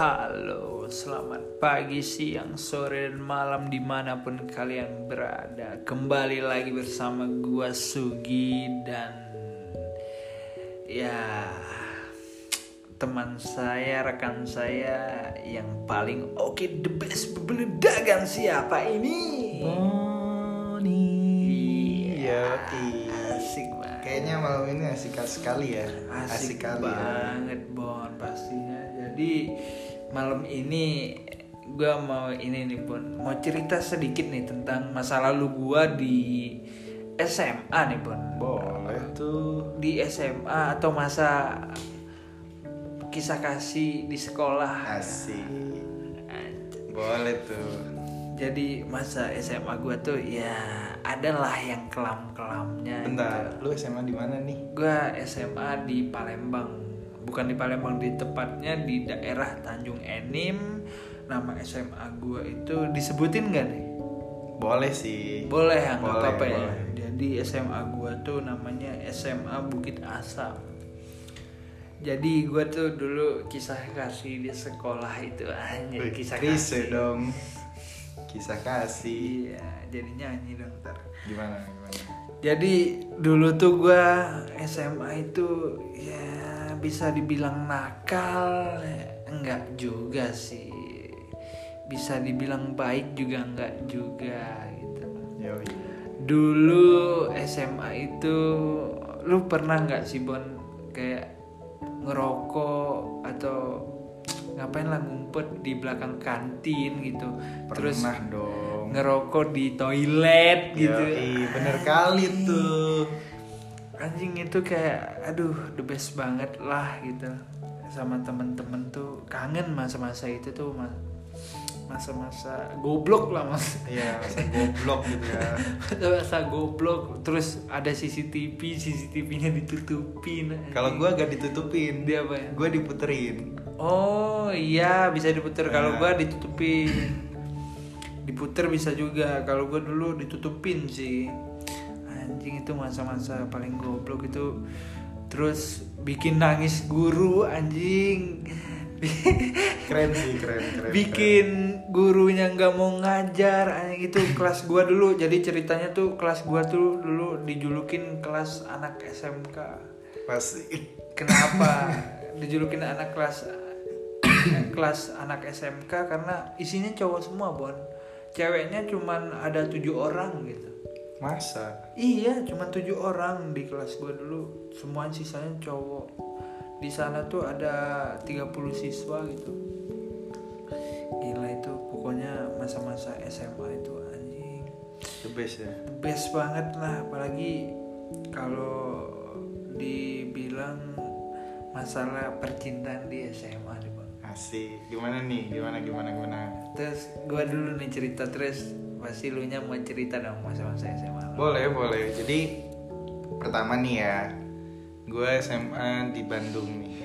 Halo, selamat pagi, siang, sore, dan malam di mana pun kalian berada Kembali lagi bersama gua Sugi dan ya teman saya, rekan saya yang paling oke the best bebeledagan siapa ini? Boni. Iya, asik banget. Kayaknya malam ini asik sekali ya. Asik, kali ya. banget Bon pastinya. Jadi malam ini gua mau ini nih Bon, mau cerita sedikit nih tentang masa lalu gua di SMA nih Bon. Boleh tuh. Di SMA atau masa kisah kasih di sekolah. Asik. Boleh tuh. Jadi masa SMA gua tuh ya adalah yang kelam-kelamnya. Bentar, gitu. lu SMA di mana nih? Gua SMA di Palembang, bukan di Palembang di tepatnya di daerah Tanjung Enim. Nama SMA gua itu disebutin gak nih? Boleh sih. Boleh ya, nggak apa-apa ya. Jadi SMA gua tuh namanya SMA Bukit Asam. Jadi gua tuh dulu kisah kasih di sekolah itu hanya Wih, kisah kasih. dong. Kisah kasih. Iya, jadi nyanyi dong ntar. Gimana gimana? Jadi dulu tuh gua SMA itu ya bisa dibilang nakal, ya, enggak juga sih. Bisa dibilang baik juga enggak juga gitu. Dulu SMA itu lu pernah nggak sih Bon kayak ngerokok atau ngapain lah ngumpet di belakang kantin gitu. Terus Pernah dong. ngerokok di toilet gitu. Yoi, bener kali tuh. Anjing itu kayak aduh the best banget lah gitu. Sama temen-temen tuh kangen masa-masa itu tuh ma- masa-masa goblok lah mas. Iya, masa goblok gitu ya. masa goblok. Terus ada CCTV CCTV-nya ditutupin Kalau gua gak ditutupin, dia apa ya? gua diputerin. oh iya bisa diputer. Kalau Nah. gua ditutupin. Diputer bisa juga. Kalau gua dulu ditutupin sih anjing itu masa-masa paling goblok itu terus bikin nangis guru anjing Keren sih, keren, keren. bikin gurunya nggak mau ngajar anjing itu kelas gua dulu jadi ceritanya tuh kelas gua tuh dulu dijulukin kelas anak SMK keren. Pasti. Kenapa dijulukin anak kelas kelas anak SMK karena isinya cowok semua Bon. Ceweknya cuman ada tujuh orang gitu. Masa? Iya, cuman tujuh orang di kelas gue dulu. Semua sisanya cowok. Di sana tuh ada 30 siswa gitu. Gila itu pokoknya masa-masa SMA itu anjing The best ya. the best banget lah apalagi kalau dibilang masalah percintaan di SMA nih bang Asik. Gimana nih? Gimana gimana gimana? terus gua dulu nih cerita terus pasti lu nya mau cerita dong masa-masa SMA. Boleh, boleh. Jadi pertama nih ya. Gue SMA di Bandung nih.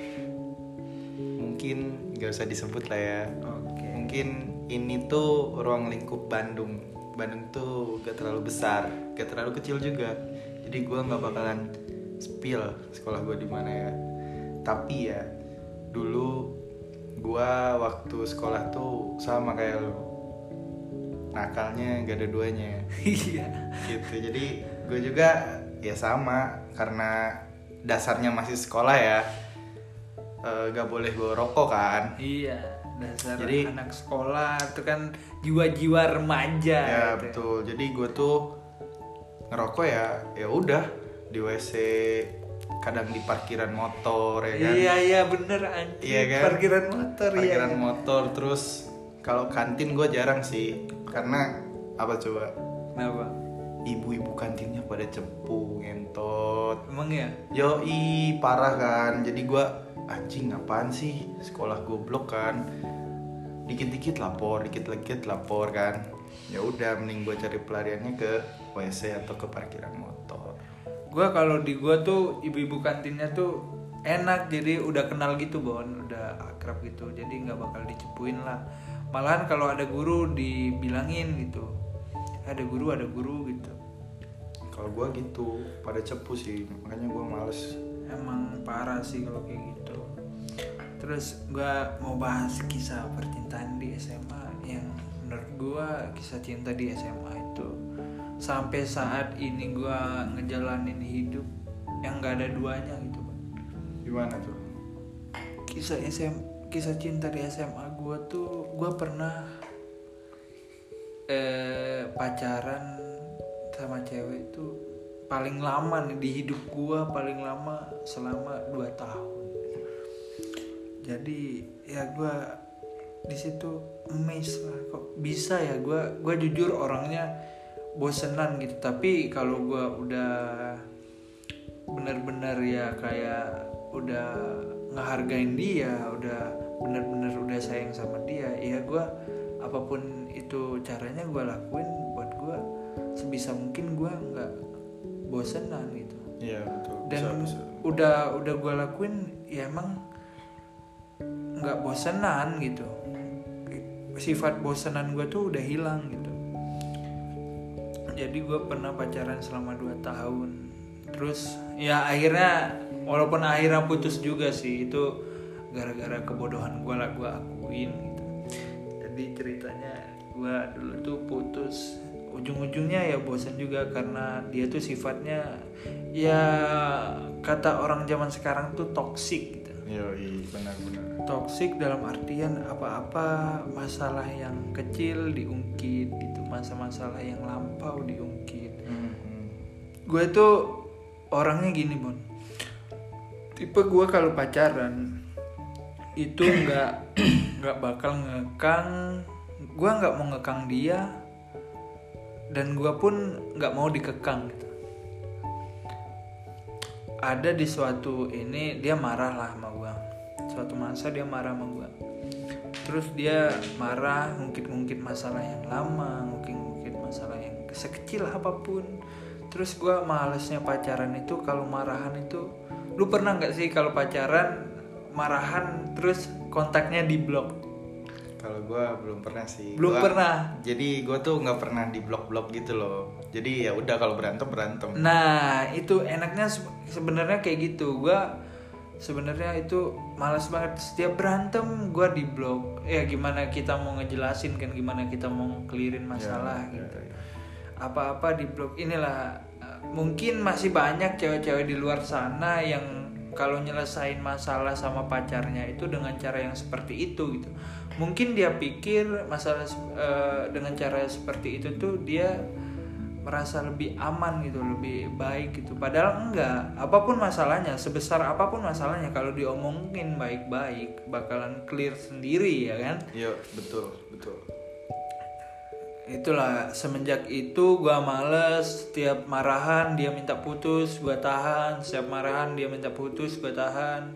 Mungkin gak usah disebut lah ya. oke Mungkin ini tuh ruang lingkup Bandung. Bandung tuh gak terlalu besar, gak terlalu kecil juga. Jadi gue nggak bakalan spill sekolah gue di mana ya. Tapi ya dulu gue waktu sekolah tuh sama kayak lo. Nakalnya gak ada duanya iya gitu. Jadi gue juga ya sama karena dasarnya masih sekolah ya. Eh, gak boleh gue rokok kan. iya dasar Jadi- anak sekolah itu kan jiwa-jiwa remaja ya gitu. betul jadi gue tuh ngerokok ya ya udah di wc kadang di parkiran motor ya kan iya iya bener anjing Iya kan? parkiran motor iya parkiran motor terus kalau kantin gue jarang sih karena apa coba? Kenapa? Ibu-ibu kantinnya pada cepu ngentot. Emang ya yoi parah kan. Jadi gue anjing apaan sih? Sekolah goblok kan. Dikit-dikit lapor dikit-dikit lapor kan. Ya udah mending gue cari pelariannya ke WC atau ke parkiran motor. Gua kalau di gua tuh ibu-ibu kantinnya tuh enak. Jadi udah kenal gitu bon. Udah akrab gitu. Jadi nggak bakal dicepuin lah malahan kalau ada guru dibilangin gitu. Ada guru ada guru gitu. Kalau gue gitu pada cepu sih. Makanya gue males. Emang parah sih kalau kayak gitu. Terus gua mau bahas kisah percintaan di SMA yang menurut gua kisah cinta di SMA itu sampai saat ini gua ngejalanin hidup yang gak ada duanya gitu Bang. Gimana tuh? kisah SM kisah cinta di SMA gua tuh gua pernah eh pacaran sama cewek tuh paling lama nih di hidup gua paling lama selama 2 tahun. Jadi ya gua di situ amazed lah kok bisa ya gua gua jujur orangnya bosenan gitu. Tapi kalau gua udah bener-bener ya kayak udah ngehargain dia udah bener-bener udah sayang sama dia ya gua apa pun itu caranya gua lakuin buat gua sebisa mungkin gua nggak bosenan gitu Iya betul. dan Bisa, bisa. udah udah gue lakuin ya emang nggak bosenan gitu sifat bosenan gue tuh udah hilang gitu jadi gue pernah pacaran selama 2 tahun terus ya akhirnya walaupun akhirnya putus juga sih itu gara-gara kebodohan gue lah gue akuin gitu. Jadi ceritanya gue dulu tuh putus. Ujung-ujungnya ya bosan juga karena dia tuh sifatnya ya kata orang zaman sekarang tuh toksik gitu. Yoi, benar-benar. toksik dalam artian apa-apa masalah yang kecil diungkit gitu masa-masalah yang lampau diungkit. Hmm, gue tuh orangnya gini bon. Tipe gue kalau pacaran itu nggak nggak bakal ngekang. Gue nggak mau ngekang dia dan gue pun nggak mau dikekang gitu. Ada di suatu ini dia marah lah sama gue suatu masa dia marah sama gue terus dia marah mungkin-mungkin masalah yang lama mungkin-mungkin masalah yang sekecil apa pun. Terus gue malesnya pacaran itu kalau marahan itu lu pernah nggak sih kalau pacaran marahan terus kontaknya di blok Kalau gua belum pernah sih. belum Gua- pernah Jadi gue tuh nggak pernah di blok-blok gitu loh. Jadi ya udah kalau berantem berantem. Nah, itu enaknya se- sebenarnya kayak gitu. Gua sebenarnya itu malas banget setiap berantem gua di blok. Ya gimana kita mau ngejelasin kan gimana kita mau clearin masalah Ya, gitu. ya, ya. Apa-apa di blok inilah eh, mungkin masih banyak cewek-cewek di luar sana yang kalau nyelesain masalah sama pacarnya itu dengan cara yang seperti itu gitu. Mungkin dia pikir masalah eh, dengan cara seperti itu tuh dia merasa lebih aman gitu, lebih baik gitu. Padahal enggak. Apa pun masalahnya, sebesar apa pun masalahnya kalau diomongin baik-baik bakalan clear sendiri ya kan? Iya betul betul. Itulah semenjak itu gua males setiap marahan dia minta putus, gua tahan. Setiap marahan dia minta putus, gua tahan.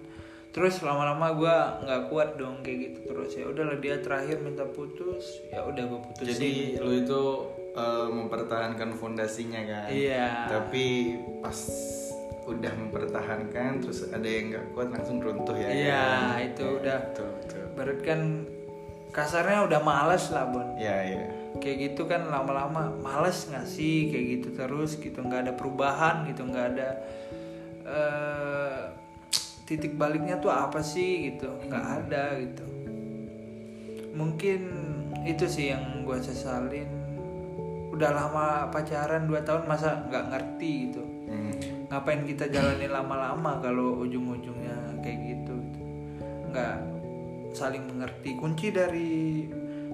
Terus lama-lama gua nggak kuat dong kayak gitu terus ya udahlah dia terakhir minta putus, ya udah gua putusin. Jadi lu itu eh, mempertahankan fondasinya kan. Iya. Tapi pas udah mempertahankan terus ada yang nggak kuat langsung runtuh ya. Iya, kan? itu udah Betul betul. Berarti kan kasarnya udah males lah Bon Iya iya. Kayak gitu kan lama-lama males sih kayak gitu terus gitu nggak ada perubahan gitu nggak ada eh, titik baliknya tuh apa sih gitu nggak ada gitu. Mungkin itu sih yang gue sesalin. Udah lama pacaran 2 tahun masa nggak ngerti gitu. Hmm. ngapain kita jalanin lama-lama kalau ujung-ujungnya kayak gitu gitu. nggak saling mengerti. Kunci dari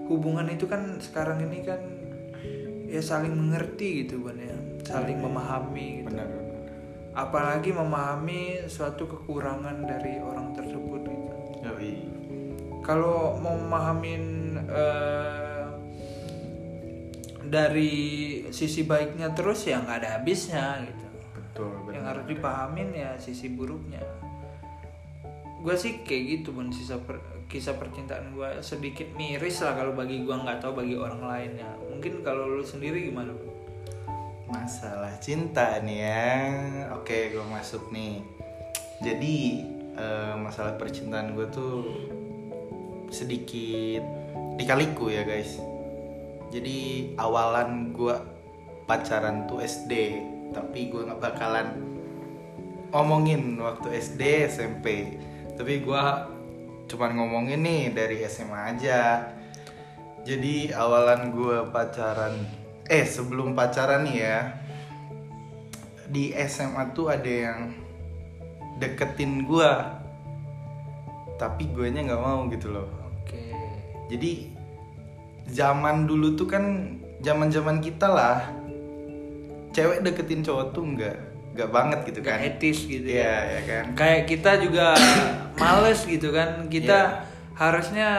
hubungan itu kan sekarang ini kan ya saling mengerti gitu kan ya saling memahami gitu Benar benar. apalagi memahami suatu kekurangan dari orang tersebut gitu Yoi. kalau mau memahamin eh, dari sisi baiknya terus ya nggak ada habisnya gitu Betul benar. yang harus dipahamin ya sisi buruknya gue sih kayak gitu pun sisa per- kisah percintaan gue sedikit miris lah kalau bagi gue nggak tahu bagi orang lainnya mungkin kalau lu sendiri gimana? Masalah cinta nih ya. Oke, gue masuk nih. Jadi eh, masalah percintaan gue tuh sedikit dikaliku ya guys. Jadi awalan gue pacaran tuh SD, tapi gue nggak bakalan ngomongin waktu SD SMP. Tapi gue cuman ngomongin nih dari SMA aja. Jadi awalan gue pacaran eh sebelum pacaran nih ya di SMA tuh ada yang deketin gue tapi gue nya nggak mau gitu loh. Oke. jadi zaman dulu tuh kan zaman zaman kita lah cewek deketin cowok tuh nggak nggak banget gitu Gak kan etis gitu Iya, ya. ya kan Kayak kita juga males gitu kan. Kita Iya. harusnya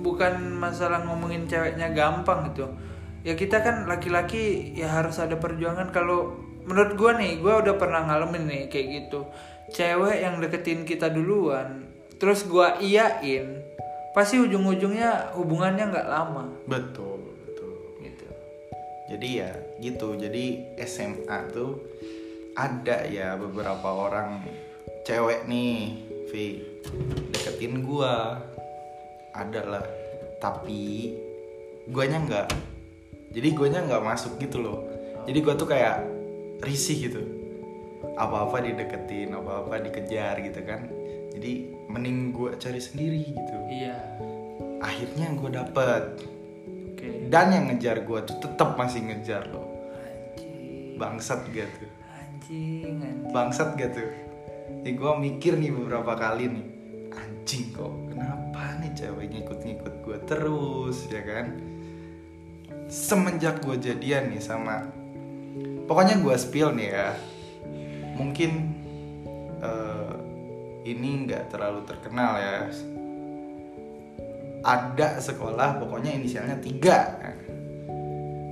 bukan masalah ngomongin ceweknya gampang gitu. Ya kita kan laki-laki ya harus ada perjuangan kalau menurut gua nih, gua udah pernah ngalamin nih kayak gitu. Cewek yang deketin kita duluan, terus gua iyain, pasti ujung-ujungnya hubungannya nggak lama betul betul gitu. jadi ya gitu. Jadi SMA tuh ada ya beberapa orang cewek nih Vi deketin gua. Ada lah. Tapi guanya nggak. Jadi guanya nggak masuk gitu loh. Jadi gua tuh kayak risih gitu. Apa-apa dideketin apa-apa dikejar gitu kan. Jadi mending gua cari sendiri gitu. Iya. akhirnya gua dapet. Oke. dan yang ngejar gua tuh tetap masih ngejar loh. Bangsat gitu Anjing, anjing. bangsat gitu ya gue mikir nih beberapa kali nih. Anjing kok kenapa nih cewek ngikut-ngikut gue terus ya kan? Semenjak gue jadian nih sama pokoknya gue spill nih ya. Mungkin eh, ini nggak terlalu terkenal ya. Ada sekolah pokoknya inisialnya tiga.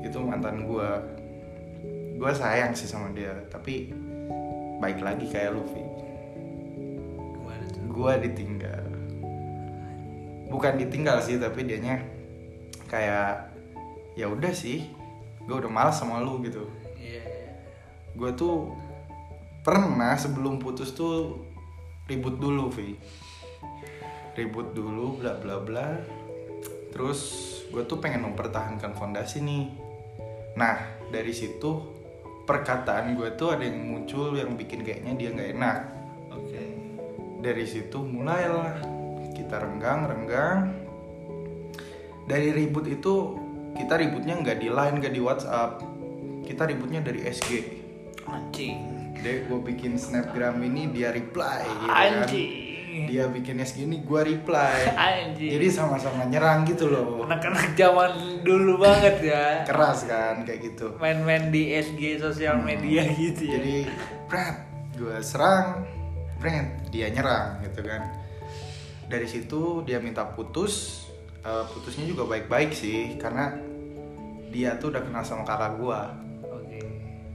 Itu mantan gue gue sayang sih sama dia tapi baik lagi kayak Luffy. Gue ditinggal. Bukan ditinggal sih tapi dianya kayak ya udah sih gue udah malas sama lu gitu. Iya. iya. gue tuh pernah sebelum putus tuh ribut dulu Vi ribut dulu bla bla bla. Terus gue tuh pengen mempertahankan fondasi nih. Nah dari situ perkataan gue tuh ada yang muncul yang bikin kayaknya dia nggak enak Oke. dari situ mulailah kita renggang renggang dari ribut itu kita ributnya nggak di line nggak di WhatsApp kita ributnya dari SG Anjing. deh gue bikin snapgram ini dia reply gitu kan Anjing. Dia bikin SG ini gue reply. Anjing. jadi sama-sama nyerang gitu loh. Anak-anak zaman dulu banget ya. keras kan kayak gitu. Main-main di SG sosial media gitu ya. jadi Brad gue serang. Brad dia nyerang gitu kan. Dari situ dia minta putus. Eh, putusnya juga baik-baik sih karena dia tuh udah kenal sama kakak gue Oke.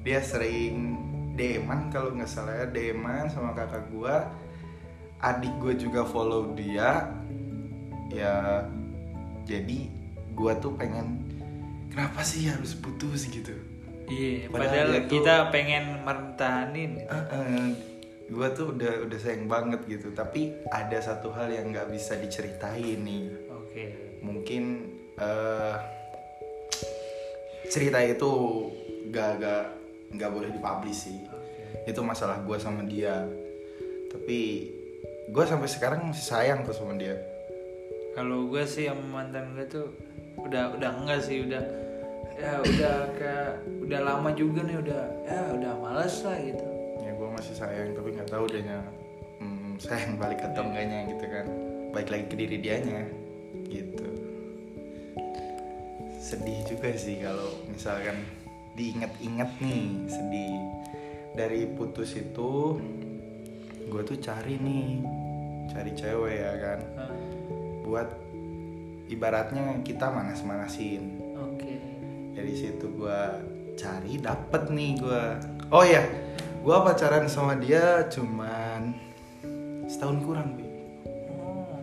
dia sering DM-an kalau nggak salah ya DM-an sama kakak gue adik gue juga follow dia ya jadi gue tuh pengen kenapa sih harus putus gitu Iya, Padahal padahal tuh- kita pengen mertahanin. gue tuh udah udah sayang banget gitu tapi ada satu hal yang nggak bisa diceritain nih Oke. mungkin eh cerita itu gak gak nggak boleh dipublish sih Oke. itu masalah gue sama dia tapi gue sampai sekarang masih sayang tuh sama dia. Kalau gue sih sama mantan gue tuh udah udah enggak sih udah ya udah kayak udah lama juga nih udah ya udah males lah gitu. ya gue masih sayang tapi nggak tahu dia hmm, sayang balik atau enggaknya gitu kan. Baik lagi ke diri dianya gitu. Sedih juga sih kalau misalkan diinget-inget nih sedih. Dari putus itu gue tuh cari nih cari cewek ya kan buat ibaratnya kita manas-manasin Oke. dari situ gua cari dapet nih gua oh ya gua pacaran sama dia cuman setahun kurang Bi. Oh.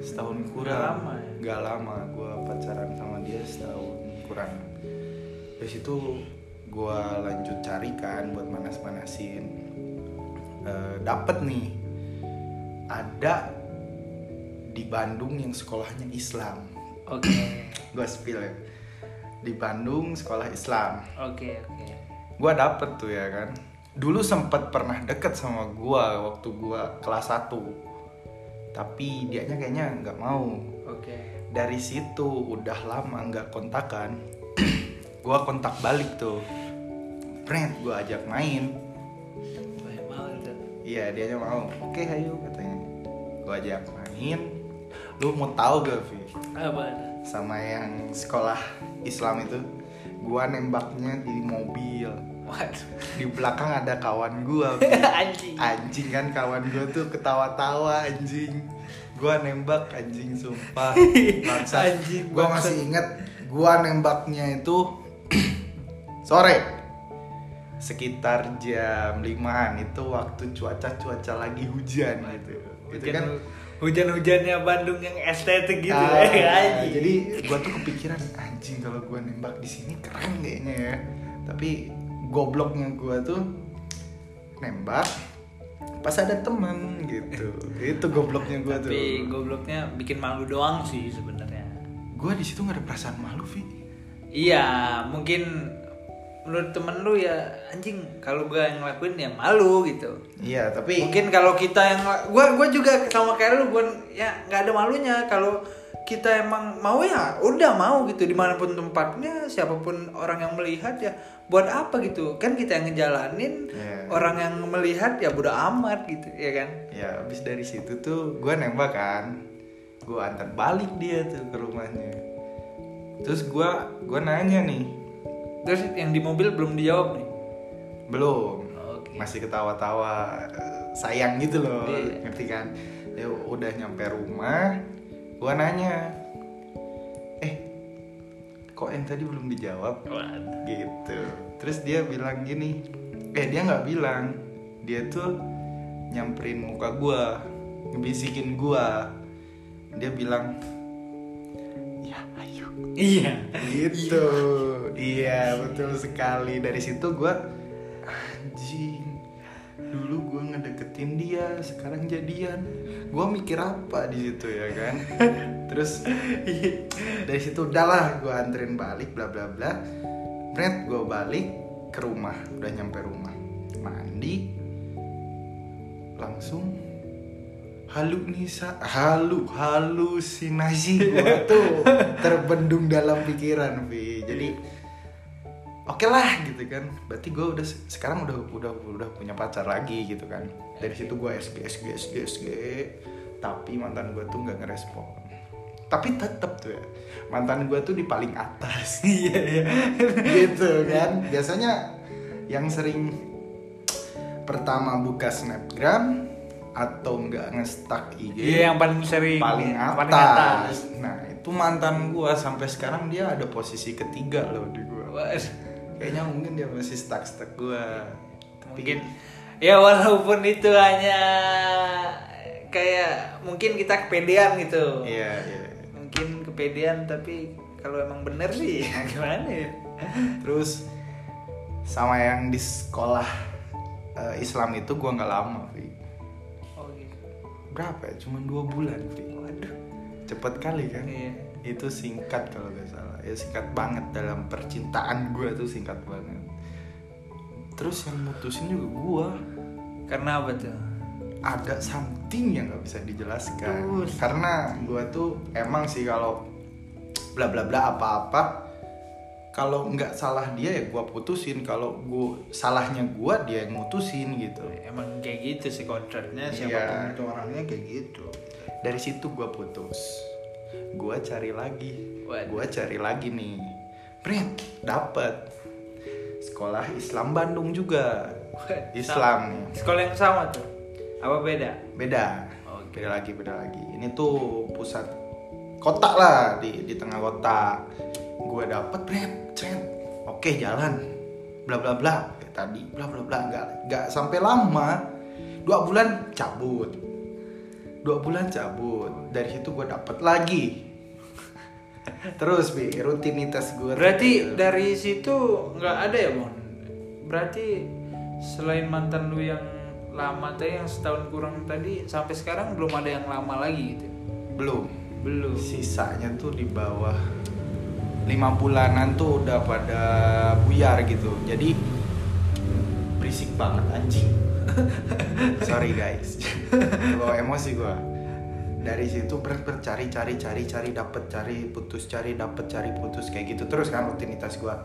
setahun kurang lama ya? Nggak lama gua pacaran sama dia setahun kurang dari situ gua lanjut cari kan buat manas-manasin Eh, dapet nih ada di Bandung yang sekolahnya Islam. Oke. gua spill ya. Di Bandung sekolah Islam. Oke, oke. gua dapet tuh ya kan. Dulu sempet pernah deket sama gua waktu gua kelas 1 tapi dianya kayaknya nggak mau. Oke. Dari situ udah lama nggak kontakan. Gua kontak balik tuh. Friend gua ajak main. Iya dia mau oke ayo katanya. Gua ajak main lu mau tahu gak Vi apa? Sama yang sekolah Islam itu gua nembaknya di mobil. Waduh. Di belakang ada kawan gua anjing. Anjing kan kawan gue tuh ketawa-tawa anjing. Gua nembak anjing sumpah. Bangsa Anjing, gua masih inget gua nembaknya itu sore sekitar jam 5an itu waktu cuaca cuaca lagi hujan gitu. Hujan kan hujan-hujannya Bandung yang estetik gitu Ah, ya jadi gua tuh kepikiran anjing kalau gua nembak di sini keren kayaknya ya. Tapi gobloknya gua tuh nembak pas ada teman gitu. Itu gobloknya gua tapi tuh. gobloknya bikin malu doang sih sebenarnya. Gua di situ nggak ada perasaan malu Vi iya mungkin menurut temen lu ya anjing kalau gua yang ngelakuin ya malu gitu. Iya tapi mungkin kalau kita yang gua gua juga sama kayak lu gua ya nggak ada malunya. Kalau kita emang mau ya udah mau gitu di mana pun tempatnya siapa pun orang yang melihat ya buat apa gitu? Kan kita yang ngejalanin Iya. orang yang melihat ya bodo amat gitu ya kan? Ya abis dari situ tuh gua nembak kan. Gua antar balik dia tuh ke rumahnya. Terus gua gua nanya nih terus yang di mobil belum dijawab nih? Belum. Oke. masih ketawa-tawa sayang gitu loh Iya. ngerti kan? Ya udah nyampe rumah gua nanya eh kok yang tadi belum dijawab? Gitu. Terus dia bilang gini eh dia nggak bilang dia tuh nyamperin muka gua ngebisikin gua. Dia bilang iya. Gitu. Iya betul sekali. Dari situ gua anjing dulu gua ngedeketin dia sekarang jadian. Gua mikir apa di situ ya kan? Terus dari situ udahlah gua anterin balik bla bla bla. Brent gua balik ke rumah. Udah nyampe rumah. Mandi. Langsung halu nisa halu halusinasi gua tuh terbendung dalam pikiran Vi jadi oke lah gitu kan. Berarti gue udah sekarang udah udah udah punya pacar lagi gitu kan. Dari situ gue SG SG SG SG tapi mantan gue tuh nggak ngerespon. Tapi tetep tuh ya mantan gue tuh di paling atas. Iya iya. Gitu kan. Biasanya yang sering pertama buka snapgram atau enggak ngestak IG iya yang paling sering. paling ya, atas. nah itu mantan gua sampai sekarang dia ada posisi ketiga loh di gua. Kayaknya mungkin dia masih stuck stuck gua. Tapi- mungkin. Ya walaupun itu hanya kayak mungkin kita kepedean gitu. Iya iya. Mungkin kepedean tapi kalau emang bener sih gimana ya? Terus sama yang di sekolah eh, Islam itu gua nggak lama Vi berapa ya? Cuma dua bulan Vi waduh cepet kali kan? Iya. itu singkat kalau nggak salah. Ya singkat banget. Dalam percintaan gua tuh singkat banget. Terus yang mutusin juga gua. Karena apa tuh? Ada something yang nggak bisa dijelaskan. Terus. karena gua tuh emang sih kalau bla bla bla apa apa kalau nggak salah dia ya gua putusin kalau gua salahnya gua dia yang mutusin gitu. Emang kayak gitu sih kontraknya Iya. siapa pun itu orangnya kayak gitu. Dari situ gua putus. Gua cari lagi. Gua cari lagi nih. Prit dapet. Sekolah Islam Bandung juga. Waduh, Islam. Sama. sekolah yang sama tuh? Apa beda? Beda. Oke. beda lagi beda lagi. Ini tuh pusat kota lah di di tengah kota gue dapet bret cret oke jalan. Bla bla bla. Kayak tadi bla bla bla. Nggak nggak sampai lama dua bulan cabut. Dua bulan cabut. Dari situ gue dapet lagi. Terus bi rutinitas gue berarti dari situ nggak ada ya mon? Berarti selain mantan lu yang lama tadi yang setahun kurang tadi sampai sekarang belum ada yang lama lagi gitu? Belum. Belum. Sisanya tuh di bawah lima bulanan tuh udah pada buyar gitu. Jadi berisik banget anjing. Sorry guys. Kalau emosi gua. Dari situ ber bercari cari cari cari dapet cari putus cari dapet cari putus kayak gitu. Terus kan rutinitas gue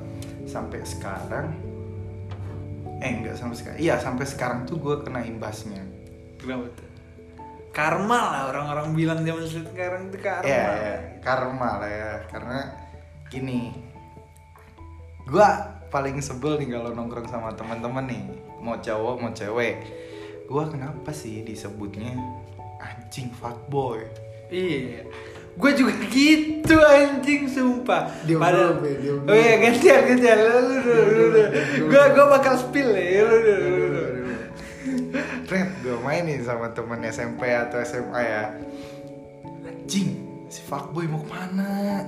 sampai sekarang eh enggak sampai sekarang iya sampai sekarang tuh gue kena imbasnya. Kenapa? Tuh? Karma lah orang-orang bilang zaman sekarang itu karma. Iya, iya, karma lah ya. Karena gini, gua paling sebel nih kalau nongkrong sama teman-teman nih, mau cowok mau cewek. Gua kenapa sih disebutnya anjing fuckboy? Iya. Gue juga gitu anjing sumpah. Diam Padahal- dulu, Be, diam Oh iya gantian gantian lu lu lu lu. lu. Gue gue bakal spill ya lu lu lu. lu. Red, gue mainin sama temen SMP atau SMA ya Anjing, si fuckboy mau ke mana?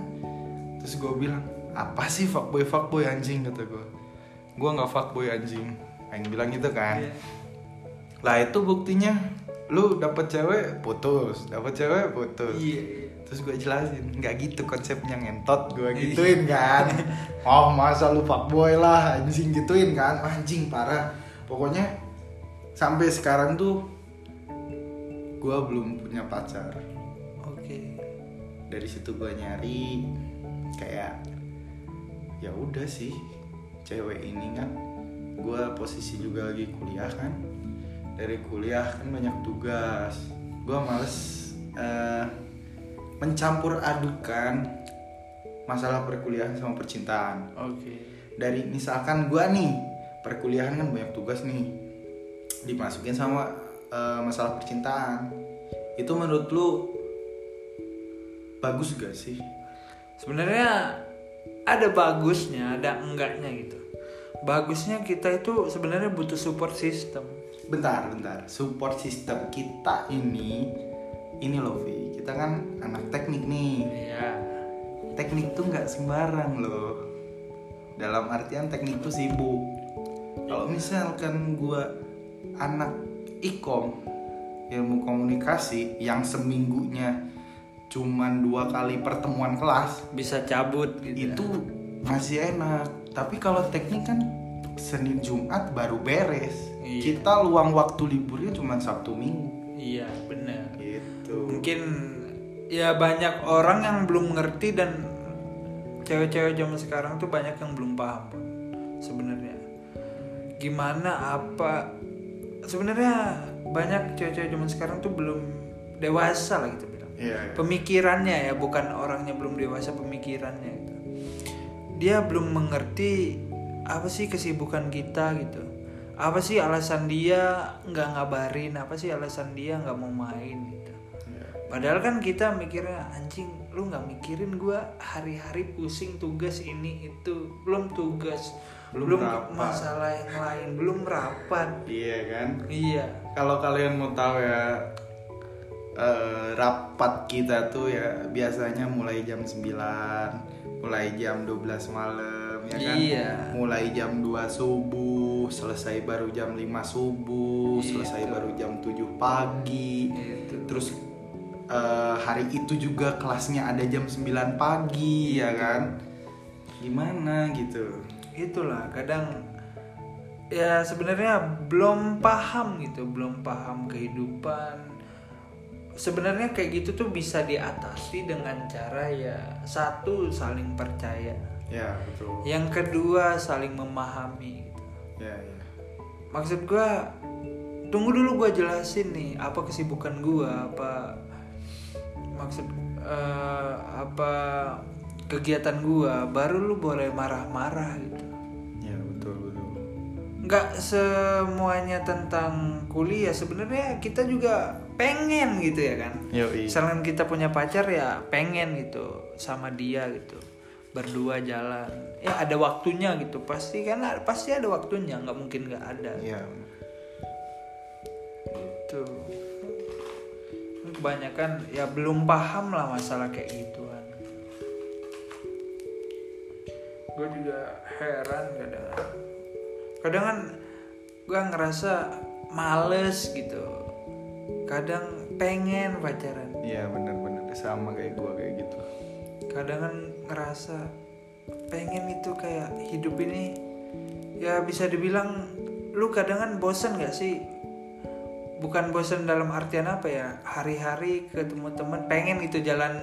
Terus gue bilang, apa sih fuckboy fuckboy anjing? kata gue Gue gak fuckboy anjing. Aing bilang gitu kan. Iya. Lah itu buktinya Lu dapet cewek putus, dapet cewek putus. Iya. Terus gue jelasin, nggak gitu konsepnya ngentot gue gituin kan. Oh masa lu fuckboy lah anjing gituin kan. Anjing parah. Pokoknya sampai sekarang tuh gue belum punya pacar. Oke. Dari situ gue nyari kayak ya udah sih cewek ini kan gue posisi juga lagi kuliah kan. Dari kuliah kan banyak tugas. Gue males eh, mencampur adukan masalah perkuliahan sama percintaan. Oke. dari misalkan gue nih perkuliahan kan banyak tugas nih. Dimasukin sama eh, masalah percintaan. Itu menurut lu bagus gak sih Sebenarnya ada bagusnya, ada enggaknya gitu. Bagusnya kita itu sebenarnya butuh support system. bentar bentar support system kita ini ini loh Vi kita kan anak teknik nih Iya. teknik tuh nggak sembarang loh dalam artian teknik tuh sibuk kalau misalkan gua anak ikom ilmu komunikasi yang seminggunya cuman dua kali pertemuan kelas Bisa cabut gitu. itu masih enak tapi kalau teknik kan Senin Jumat baru beres Iya. kita luang waktu liburnya cuma Sabtu Minggu Iya, benar. gitu Mungkin ya banyak orang yang belum ngerti dan cewek-cewek zaman sekarang tuh banyak yang belum paham sebenarnya. Gimana apa sebenarnya banyak cewek-cewek zaman sekarang tuh belum dewasa lah gitu bilang. Iya. Pemikirannya ya, bukan orangnya belum dewasa pemikirannya gitu. Dia belum mengerti apa sih kesibukan kita gitu. Apa sih alasan dia nggak ngabarin? Apa sih alasan dia nggak mau main gitu. Iya. Padahal kan kita mikirnya anjing lu nggak mikirin gua hari-hari pusing tugas ini itu belum tugas Belum belum, rapat. masalah yang lain belum rapat Iya kan iya kalau kalian mau tahu ya eh, rapat kita tuh ya biasanya mulai jam 9 mulai jam 12 malam ya kan? Iya. mulai jam 2 subuh selesai baru jam 5 subuh Iya. selesai baru jam 7 pagi. Itu terus eh, hari itu juga kelasnya ada jam 9 pagi ya kan? Gimana gitu? Itulah kadang ya sebenarnya belum paham gitu belum paham kehidupan sebenarnya kayak gitu tuh bisa diatasi dengan cara ya satu saling percaya. Ya betul. Yang kedua saling memahami gitu. ya ya. Maksud gua tunggu dulu gua jelasin nih apa kesibukan gua apa maksud eh, apa kegiatan gua baru lu boleh marah-marah gitu. Ya betul betul. Nggak semuanya tentang kuliah sebenarnya kita juga pengen gitu ya kan? Yoi. misalkan kita punya pacar ya pengen gitu sama dia gitu. Berdua jalan. Ya ada waktunya gitu. Pasti kan pasti ada waktunya. Nggak mungkin nggak ada. Iya. gitu. Kebanyakan ya belum paham lah masalah kayak gituan. Gue juga heran kadang kadang kan gue ngerasa males gitu kadang pengen pacaran Iya bener-bener sama kayak gua kayak gitu. kadang kan ngerasa pengen itu kayak hidup ini ya bisa dibilang lu kadang kan bosan gak sih bukan bosan dalam artian apa ya hari-hari ketemu teman pengen gitu jalan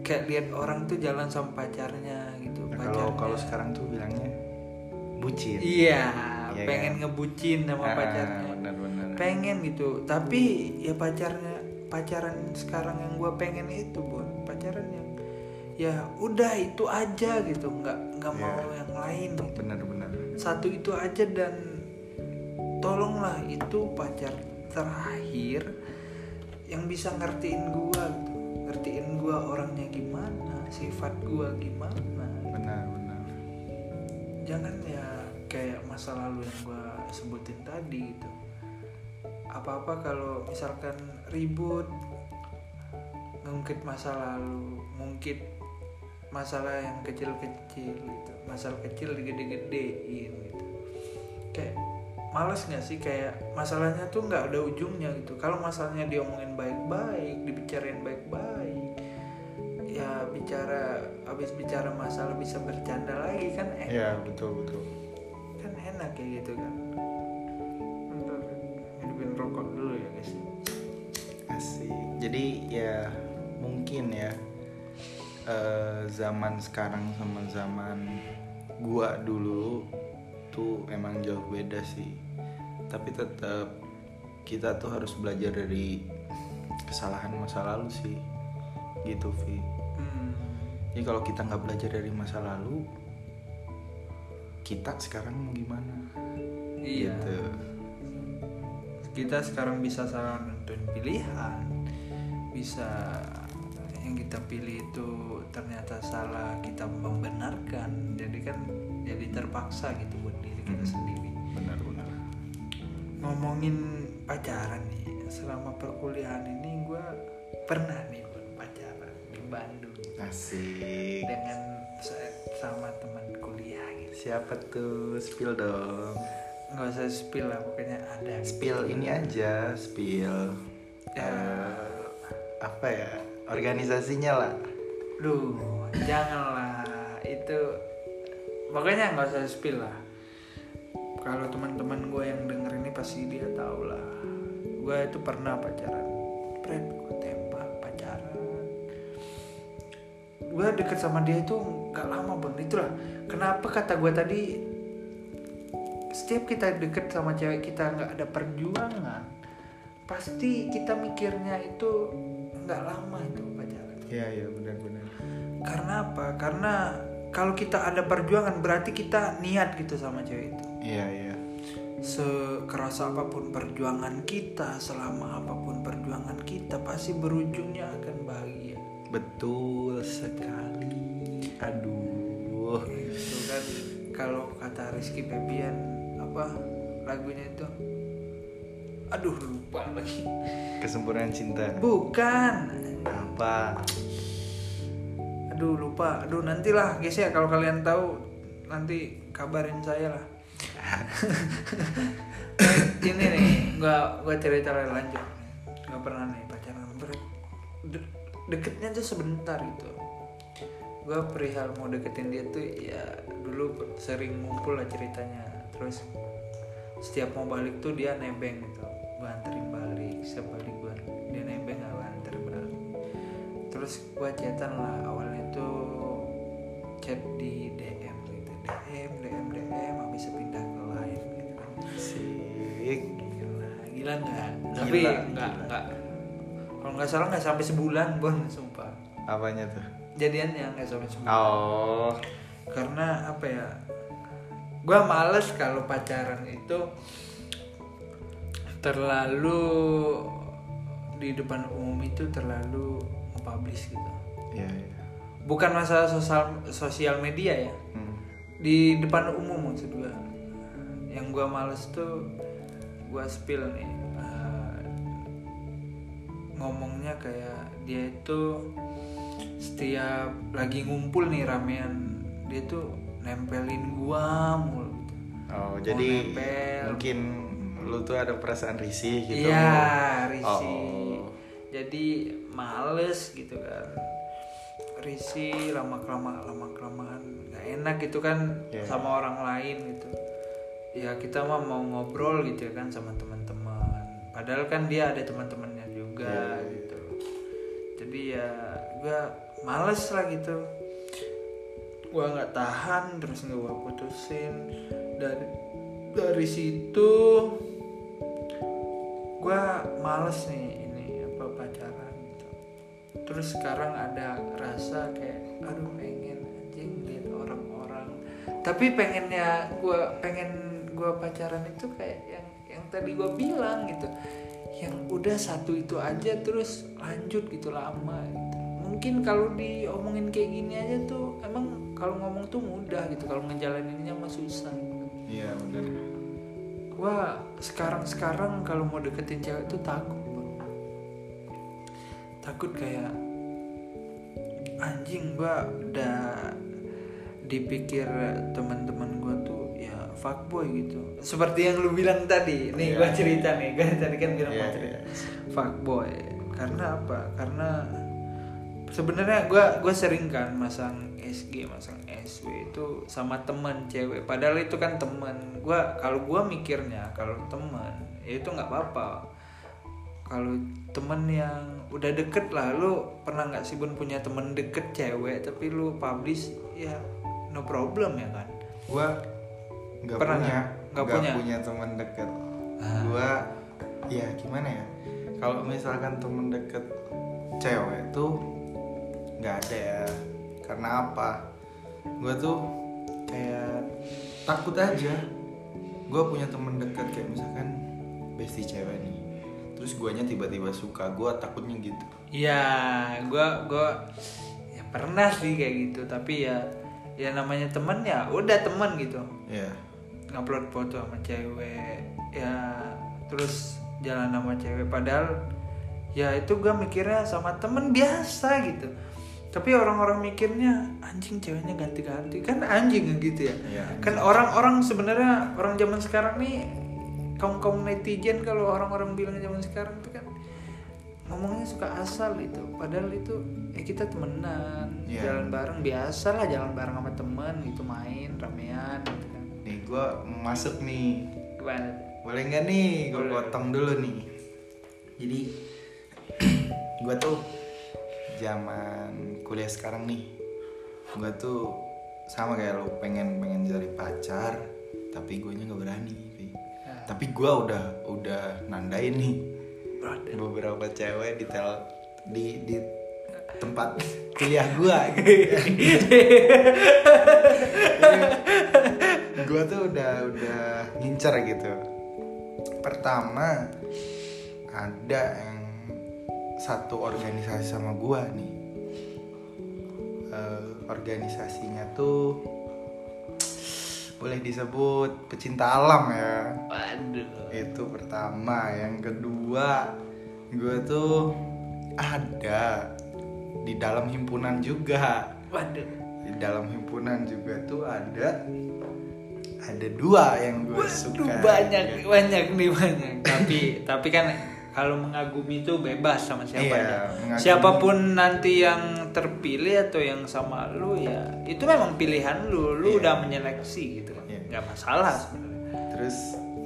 kayak lihat orang tuh jalan sama pacarnya gitu Nah, kalau pacarnya. kalau sekarang tuh bilangnya bucin iya Iya pengen kan? ngebucin sama Ah, pacarnya benar-benar pengen gitu. Tapi ya pacarnya pacaran sekarang yang gue pengen itu bun. Pacaran yang ya udah itu aja gitu. Nggak nggak Iya. mau yang lain gitu. benar-benar satu itu aja dan tolonglah itu pacar terakhir yang bisa ngertiin gua gitu. Ngertiin gua orangnya gimana sifat gua gimana benar-benar jangan ya kayak masa lalu yang gua sebutin tadi gitu apa-apa kalau misalkan ribut ngungkit masa lalu ngungkit masalah yang kecil-kecil gitu masalah kecil digede-gedein gitu. Kayak males nggak sih? Kayak masalahnya tuh nggak ada ujungnya gitu. Kalau masalahnya diomongin baik-baik dibicarain baik-baik ya bicara habis bicara masalah bisa bercanda lagi kan enak. Ya betul betul. Kan enak kayak gitu kan jadi ya mungkin ya eh, zaman sekarang sama zaman gua dulu tuh emang jauh beda sih. Tapi tetap kita tuh harus belajar dari kesalahan masa lalu sih. Gitu Vi hmm. jadi kalau kita nggak belajar dari masa lalu kita sekarang mau gimana? Iya. Gitu. Kita sekarang bisa salah nentuin pilihan bisa yang kita pilih itu ternyata salah kita membenarkan. Jadi kan jadi terpaksa gitu buat diri kita Hmm. sendiri. Benar-benar ngomongin pacaran nih selama perkuliahan ini gue pernah nih Bun, pacaran di Bandung. Asik. Dengan sama teman kuliah gitu. Siapa tuh? Spill dong. Nggak usah spill lah pokoknya ada gitu. spill ini aja spill. Ya. eh, apa ya organisasinya lah Duh, janganlah itu pokoknya nggak usah spill lah. Kalau teman-teman gue yang denger ini pasti dia tahu lah. Gue itu pernah pacaran, Fred gue tembak pacaran. Gue deket sama dia itu nggak lama bang, itulah kenapa kata gue tadi setiap kita deket sama cewek kita nggak ada perjuangan, pasti kita mikirnya itu nggak lama itu pacaran. Iya iya benar-benar karena apa? Karena kalau kita ada perjuangan berarti kita niat gitu sama cewek itu. Iya iya. Sekeras apa pun perjuangan kita selama apa pun perjuangan kita pasti berujungnya akan bahagia. Betul sekali. Aduh. Itu kan kalau kata Rizky Febian apa lagunya itu aduh lupa lagi. Kesempurnaan cinta. Bukan. Apa aduh lupa. Aduh nantilah guys ya kalau kalian tahu nanti kabarin saya lah. Ini nih gua gua cerita lanjut. Nggak pernah nih pacaran. Ber- de- deketnya tuh sebentar gitu. Gua perihal mau deketin dia tuh ya dulu sering ngumpul lah ceritanya. Terus setiap mau balik tuh dia nebeng gitu. Gua anterin balik setiap balik gua dia nebeng gua anter balik. Terus gua chatan lah awalnya tuh chat di DM gitu. DM DM DM habis pindah ke lain gitu. Kan asik. Gila gila nggak? Tapi nggak nggak. Kalau nggak salah nggak sampai sebulan bon sumpah. Apanya tuh? Jadiannya nggak sampai sebulan. Oh. Karena apa ya gua males kalau pacaran itu terlalu di depan umum itu terlalu nge-publish gitu. Iya iya. Bukan masalah sosial sosial media ya. Hmm. di depan umum maksud gua. Yang gua males tuh gua spill nih eh, ngomongnya kayak dia itu setiap lagi ngumpul nih ramean dia tuh nempelin gua mulu gitu. oh Mau jadi nempel. mungkin lu tuh ada perasaan risih gitu Iya, risih. Oh. Jadi males gitu kan. Risih lama kelamaan lama kelamaan nggak enak gitu kan Iya. sama orang lain gitu. Ya kita mah mau ngobrol gitu ya kan sama teman-teman. padahal kan dia ada teman-temannya juga Iya, iya. gitu jadi ya gue males lah gitu gue nggak tahan terus gue putusin. Dari dari situ gue males nih ini apa pacaran gitu. Terus sekarang ada rasa kayak aduh pengen anjing lihat orang-orang. Tapi pengennya gue pengen gue pacaran itu kayak yang yang tadi gue bilang gitu. Yang udah satu itu aja terus lanjut gitu lama gitu. mungkin kalau diomongin kayak gini aja tuh emang kalau ngomong tuh mudah gitu kalau ngejalaninnya mah susah gitu. iya benar Gua sekarang sekarang kalau mau deketin cewek tuh takut bro. takut kayak anjing gua udah dipikir teman-teman gua tuh ya fuckboy gitu seperti yang lu bilang tadi nih Iya. gua cerita nih gua tadi kan bilang Iya, mau cerita iya. fuckboy karena apa karena sebenarnya gua gua sering kan masang SG masang SW itu sama temen cewek. Padahal itu kan temen. Gua kalau gua mikirnya kalau temen ya itu nggak apa-apa. Kalau temen yang udah deket lah lu pernah nggak sih bun punya temen deket cewek tapi lu publish ya no problem ya kan? Gua nggak Pernah punya nggak? Punya? punya teman deket. Ah. gua ya gimana ya? Kalau misalkan temen deket cewek tuh nggak ada. ya karena apa? Gua tuh kayak takut aja. Gua punya temen deket kayak misalkan bestie cewek nih. Terus guanya tiba-tiba suka gua takutnya gitu. Ya gua gua ya pernah sih kayak gitu. Tapi ya ya namanya temen ya udah temen gitu. Ya ngupload foto sama cewek ya terus jalan sama cewek. Padahal ya itu gue mikirnya sama temen biasa gitu tapi orang-orang mikirnya anjing ceweknya ganti-ganti. Kan anjing gitu ya. Iya, kan orang-orang sebenarnya orang zaman sekarang nih kaum kaum netizen kalau orang-orang bilang zaman sekarang itu kan ngomongnya suka asal itu. Padahal itu ya kita temenan Iya. jalan bareng biasa lah jalan bareng sama temen gitu main ramean gitu kan. Nih gua masuk nih. Gimana boleh nggak nih gue Boleh. potong dulu nih? Jadi gue tuh zaman kuliah sekarang nih gue tuh sama kayak lo pengen pengen cari pacar tapi gue nya nggak berani. Nah. tapi gue udah udah nandain nih Brother. beberapa cewek di tel di di tempat kuliah gue gue tuh udah udah ngincer gitu pertama ada yang satu organisasi sama gue nih Eh, organisasinya tuh boleh disebut pecinta alam ya Waduh. itu pertama yang kedua gue tuh ada di dalam himpunan juga Waduh. di dalam himpunan juga tuh ada ada dua yang gue suka banyak ya. banyak nih banyak. tapi tapi kan kalau mengagumi itu bebas sama siapa Iya, aja. Siapa pun nanti yang terpilih atau yang sama lu ya itu memang pilihan lu. Lu Iya. udah menyeleksi gitu kan. Iya. nggak masalah sebenarnya. terus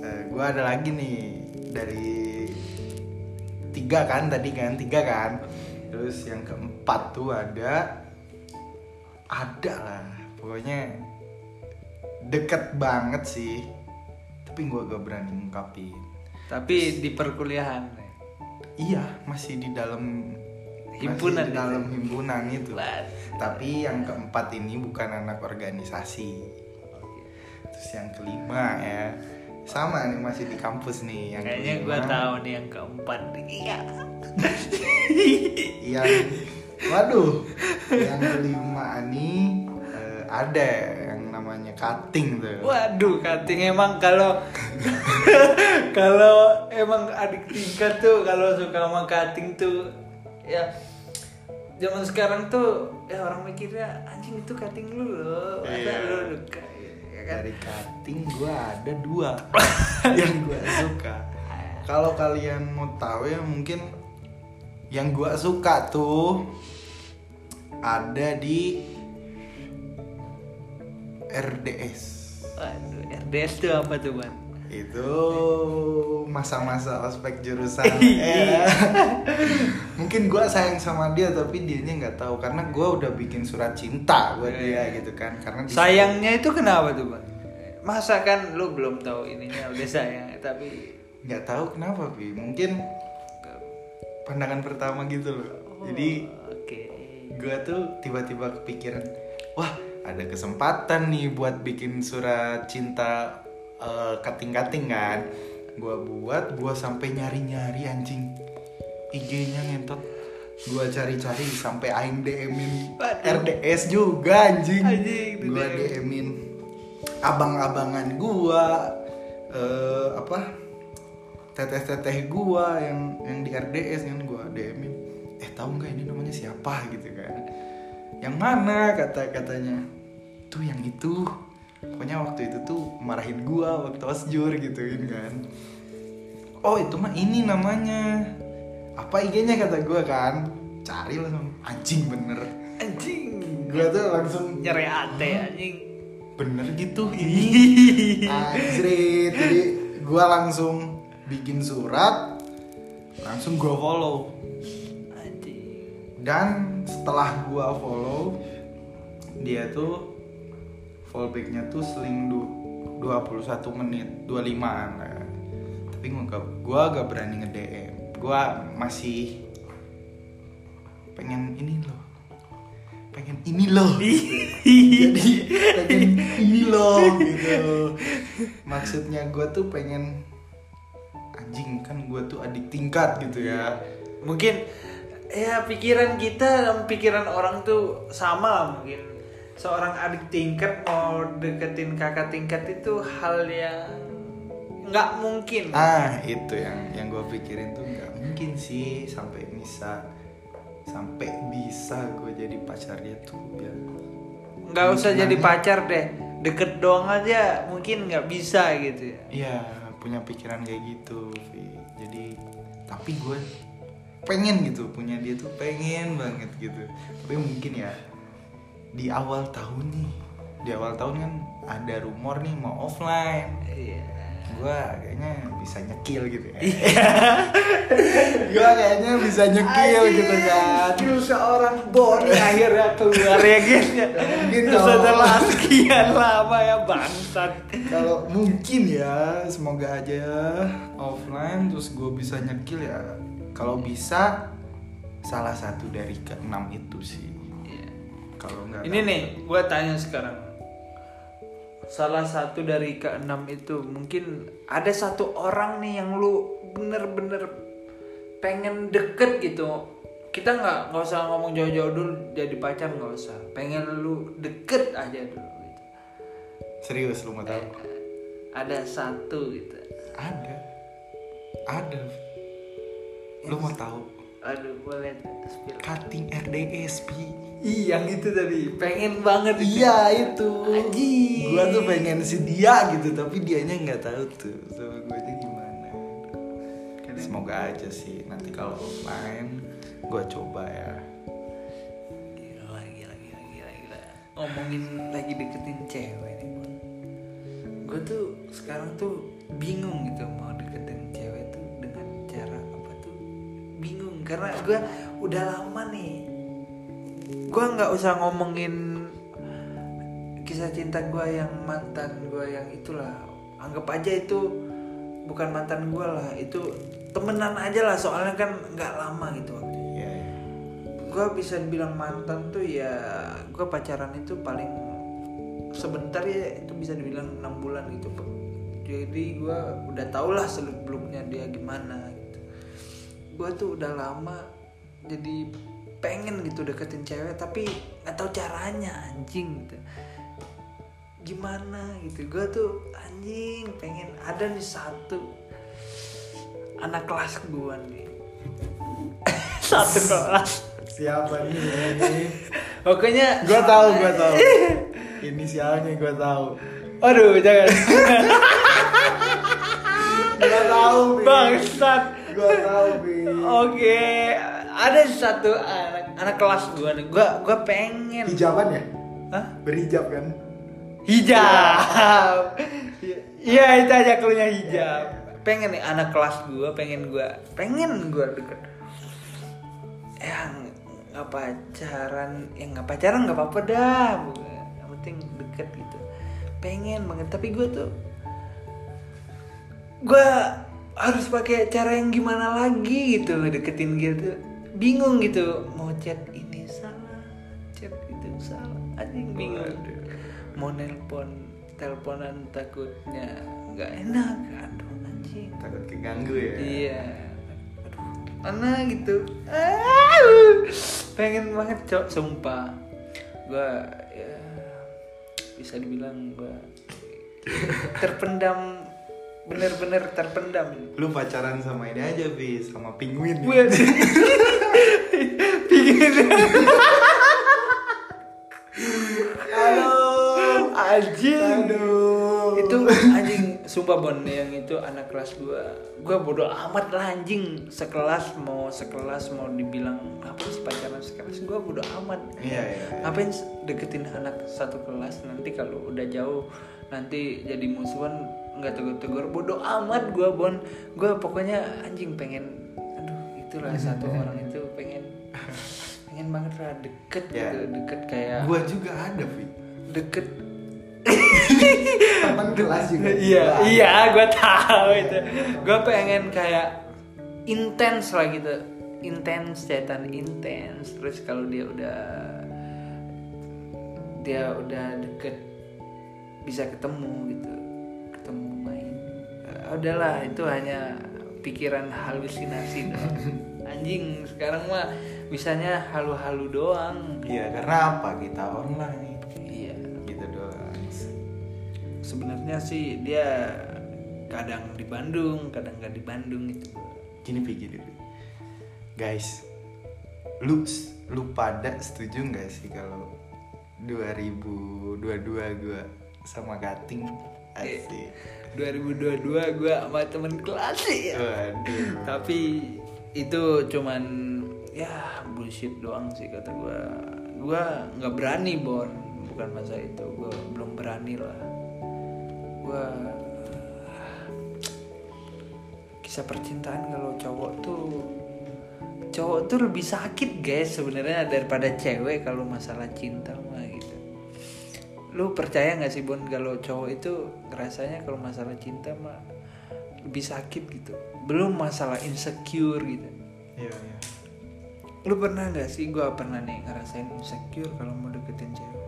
gue ada lagi nih dari tiga kan tadi kan tiga kan terus yang keempat tuh ada ada lah pokoknya deket banget sih tapi gue gak berani ngungkapin Tapi di perkuliahan. iya masih di dalam Himpunan masih di itu. dalam himpunan itu tapi yang keempat ini bukan anak organisasi terus yang kelima ya sama nih masih di kampus nih yang Kayaknya gua tahu nih yang keempat. Iya. yang waduh yang kelima nih eh, ada namanya cutting tuh Waduh, cutting emang kalau kalau emang adik tingkat tuh kalau suka sama cutting tuh ya zaman sekarang tuh ya orang mikirnya anjing itu cutting lu loh. Ada Iya. lu lu ya kan? dari cutting gua ada dua yang gua suka kalau kalian mau tahu ya mungkin yang gua suka tuh ada di RDS Waduh, RDS tuh apa tuh, Ban? itu masa-masa ospek jurusan Iya. Eh, mungkin gua sayang sama dia tapi dianya nggak tahu karena gua udah bikin surat cinta buat dia Iya. gitu kan karena Sayangnya itu kenapa tuh, Bang? Masa kan lu belum tahu ininya udah sayang, tapi nggak tahu kenapa bi mungkin pandangan pertama gitu loh jadi Oh, oke. gua tuh tiba-tiba kepikiran wah ada kesempatan nih buat bikin surat cinta eh, kating-kating kan. Gua buat gua sampai nyari-nyari anjing. IG-nya ngentot. Gua cari-cari sampai aing DM-in. RDS juga anjing, Anjing, DM. DM-in abang-abangan gua eh, apa? Teteh-teteh gua yang yang di RDS kan gua DM-in eh tahu nggak ini namanya siapa gitu kan yang mana kata katanya. Tuh yang itu. Pokoknya waktu itu tuh marahin gua waktu osjur gitu kan. Oh itu mah ini namanya. Apa IG-nya kata gua kan. Cari langsung. Anjing bener. Anjing. gua tuh langsung Nyari ate anjing. bener gitu. Ini anjrit. Jadi gua langsung bikin surat langsung gua follow. Dan setelah gua follow dia tuh fallbacknya tuh seling du 21 menit 25an lah. tapi gua gak, gua gak berani nge DM gua masih pengen ini loh. Pengen ini loh. Jadi pengen ini loh gitu. Maksudnya gua tuh pengen anjing kan gua tuh adik tingkat gitu ya. Mungkin ya pikiran kita dan pikiran orang tuh sama lah mungkin. Seorang adik tingkat mau deketin kakak tingkat itu hal yang nggak mungkin. Ah itu yang yang gue pikirin tuh nggak mungkin sih sampai bisa sampai bisa gue jadi pacarnya tuh ya. nggak usah jadi pacar deh deket doang aja mungkin nggak bisa gitu ya Iya punya pikiran kayak gitu. Jadi tapi gue pengen gitu punya dia tuh pengen banget gitu. Tapi mungkin ya di awal tahun nih di awal tahun kan ada rumor nih mau offline. iya. Gue kayaknya bisa nyekil gitu ya. Gue kayaknya bisa nyekil gitu kan. Skill seorang boni akhirnya keluar ya Terus kalau- setelah sekian lama ya bangsat. Kalau mungkin ya semoga aja offline terus gue bisa nyekil ya kalau bisa salah satu dari keenam itu sih. Kalau nggak Ini nih gue tanya sekarang. Salah satu dari keenam itu Mungkin ada satu orang nih yang lu bener-bener pengen deket gitu. Kita nggak nggak usah ngomong jauh-jauh dulu jadi pacar nggak usah. Pengen lu deket aja dulu gitu. serius lu mau tahu? Ada satu gitu. Ada. Ada lu mau tahu aduh boleh spill cutting RDS pi Ih, yang itu tadi pengen banget itu. Iya itu. Anjing. Gua tuh pengen si dia gitu, tapi dianya nggak tahu tuh sama gue nya gimana. Semoga aja sih nanti kalau offline gue coba ya. Gila, gila, gila, gila, gila. Ngomongin lagi deketin cewek nih. Gue tuh sekarang tuh bingung gitu mau deketin cewek karena gue udah lama nih gue nggak usah ngomongin kisah cinta gue yang mantan gue yang itulah anggap aja itu bukan mantan gue lah itu temenan aja lah soalnya kan nggak lama gitu waktu Iya. iya. gue bisa bilang mantan tuh ya gue pacaran itu paling sebentar ya itu bisa dibilang enam bulan gitu jadi gue udah tau lah seluk beluknya dia gimana gue tuh udah lama jadi pengen gitu deketin cewek tapi nggak tahu caranya anjing gitu gimana gitu gue tuh anjing pengen ada nih satu anak kelas gue nih satu kelas Siapa nih? ini? pokoknya gue tahu, gue tahu. Inisialnya gue tahu. aduh jangan Gue tahu. Bangsat Gue tahu, Pi. oke ada satu anak anak kelas gue nih gue gue pengen Hijaban ya? Hah? Berhijab kan? hijab iya itu aja klunya hijab pengen nih anak kelas gue pengen gue pengen gue deket yang nggak pacaran yang nggak pacaran nggak apa-apa dah yang penting deket gitu pengen banget tapi gue tuh gue harus pakai cara yang gimana lagi gitu deketin gitu bingung gitu mau chat ini salah chat itu salah. Anjing bingung. Mau nelpon teleponan takutnya nggak enak aduh anjing. Takut keganggu ya? Iya. Aduh mana gitu? Ah, pengen banget cok sumpah. Gue ya bisa dibilang gue terpendam bener-bener terpendam. Lu pacaran sama ini aja bis sama penguin. Gue pingin aduh. Anjing. Aduh. Itu anjing sumpah bon yang itu anak kelas gua. Gua bodoh amat lah anjing. Sekelas mau sekelas mau dibilang apa sih pacaran sekelas? Gua bodoh amat. Iya iya. Ngapain deketin anak satu kelas? Nanti kalau udah jauh nanti jadi musuhan nggak tegur-tegur bodoh amat gua bon. Gua pokoknya anjing pengen aduh itulah satu orang itu pengen pengen banget lah deket Ya. gitu deket kayak gua juga ada Vi. Deket. Teman kelas juga. Iya iya gue tahu itu. Gue pengen kayak intens lah gitu. Intens chatan intens. Terus kalau dia udah dia udah deket bisa ketemu gitu udahlah itu hanya pikiran halusinasi doang. Anjing sekarang mah bisanya halu-halu doang. Iya karena apa? Kita online iya. Gitu doang. Sebenarnya sih dia kadang di Bandung kadang nggak di Bandung itu. Gini gini Vi. guys lu lu pada setuju nggak sih kalau 2022 gua sama Gating? Asik 2022 gue sama temen kelas ya. waduh. Tapi itu cuman ya bullshit doang sih kata gue gue nggak berani bon bukan masa itu. Gue belum berani lah. Gue kisah percintaan kalau cowok tuh cowok tuh lebih sakit guys sebenarnya daripada cewek kalau masalah cinta lu percaya nggak sih Bon kalau cowok itu ngerasanya kalau masalah cinta mah lebih sakit gitu? Belum masalah insecure gitu. Iya iya. Lu pernah nggak sih gue pernah nih ngerasain insecure kalau mau deketin cewek?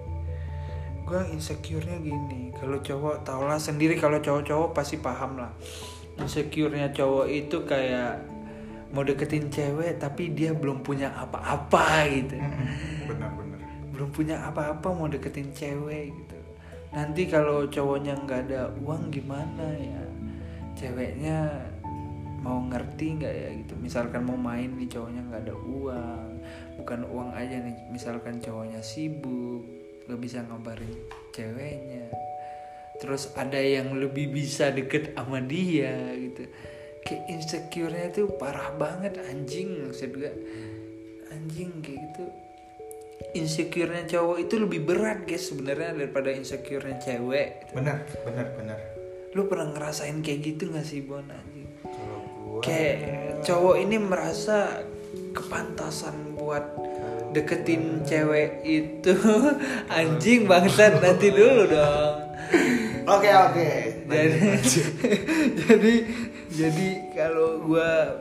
Gue insecure-nya gini kalau cowok tau lah sendiri kalau cowok-cowok pasti paham lah. Insecure-nya cowok itu kayak mau deketin cewek tapi dia belum punya apa-apa gitu. Benar-benar belum punya apa-apa mau deketin cewek gitu. Nanti kalau cowoknya nggak ada uang gimana ya? Ceweknya mau ngerti nggak ya gitu? Misalkan mau main nih cowoknya nggak ada uang bukan uang aja nih misalkan cowoknya sibuk nggak bisa ngabarin ceweknya. Terus ada yang lebih bisa deket sama dia gitu. Kayak insecure-nya tuh parah banget anjing maksud gue anjing kayak gitu insecure-nya cowok itu lebih berat guys sebenarnya daripada insecure-nya cewek. Benar benar benar. Lu pernah ngerasain kayak gitu gak sih Bon anjing? Kalau gua kayak cowok ini merasa kepantasan buat deketin cewek itu. Anjing bangsat nanti dulu dong. Oke oke. Jadi jadi jadi kalau gua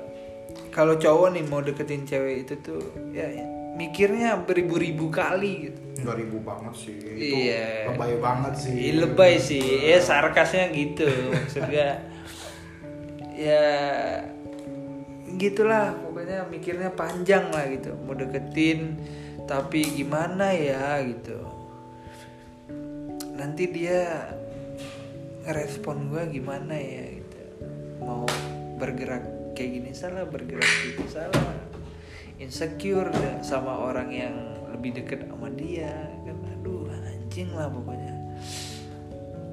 kalau cowok nih mau deketin cewek itu tuh ya mikirnya beribu-ribu kali gitu. Dua ribu banget sih. Itu Iya. lebay banget sih. Ih, lebay sih. Ya sarkasnya gitu maksudnya. Ya gitulah. Pokoknya mikirnya panjang lah gitu. Mau deketin tapi gimana ya gitu. Nanti dia ngerespon gue gimana ya gitu. Mau bergerak kayak gini salah bergerak gitu salah insecure sama orang yang lebih deket sama dia kan? Aduh anjing lah pokoknya.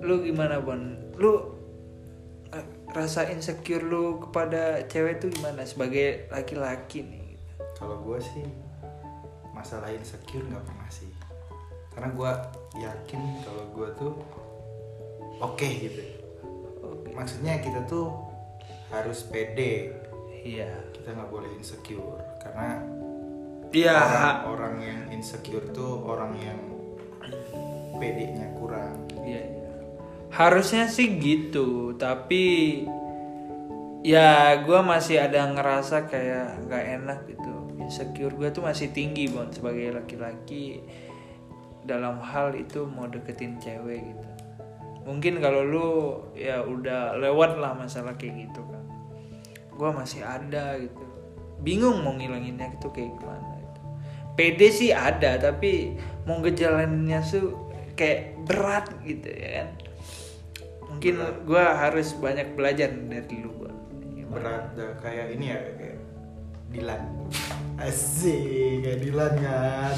Lu gimana bon? Lu eh, rasa insecure lu kepada cewek tuh gimana sebagai laki-laki nih? Kalau gue sih masalah insecure nggak pernah sih. Karena gue yakin kalau gue tuh oke gitu. Oke. maksudnya kita tuh harus pede. Iya. kita nggak boleh insecure karena Iya. orang, orang yang insecure tuh orang yang pedenya kurang Iya, iya. Harusnya sih gitu, tapi ya gue masih ada ngerasa kayak nggak enak gitu. Insecure gue tuh masih tinggi bon sebagai laki-laki dalam hal itu mau deketin cewek gitu. Mungkin kalau lu ya udah lewat lah masalah kayak gitu kan. Gue masih ada gitu. Bingung mau ngilanginnya itu kayak gimana gitu. PD sih ada tapi mau ngejalaninnya tuh kayak berat gitu ya kan. Mungkin gue harus banyak belajar dari lu berat dah kayak ini ya kayak Dilan. Asik kayak Dilan kan.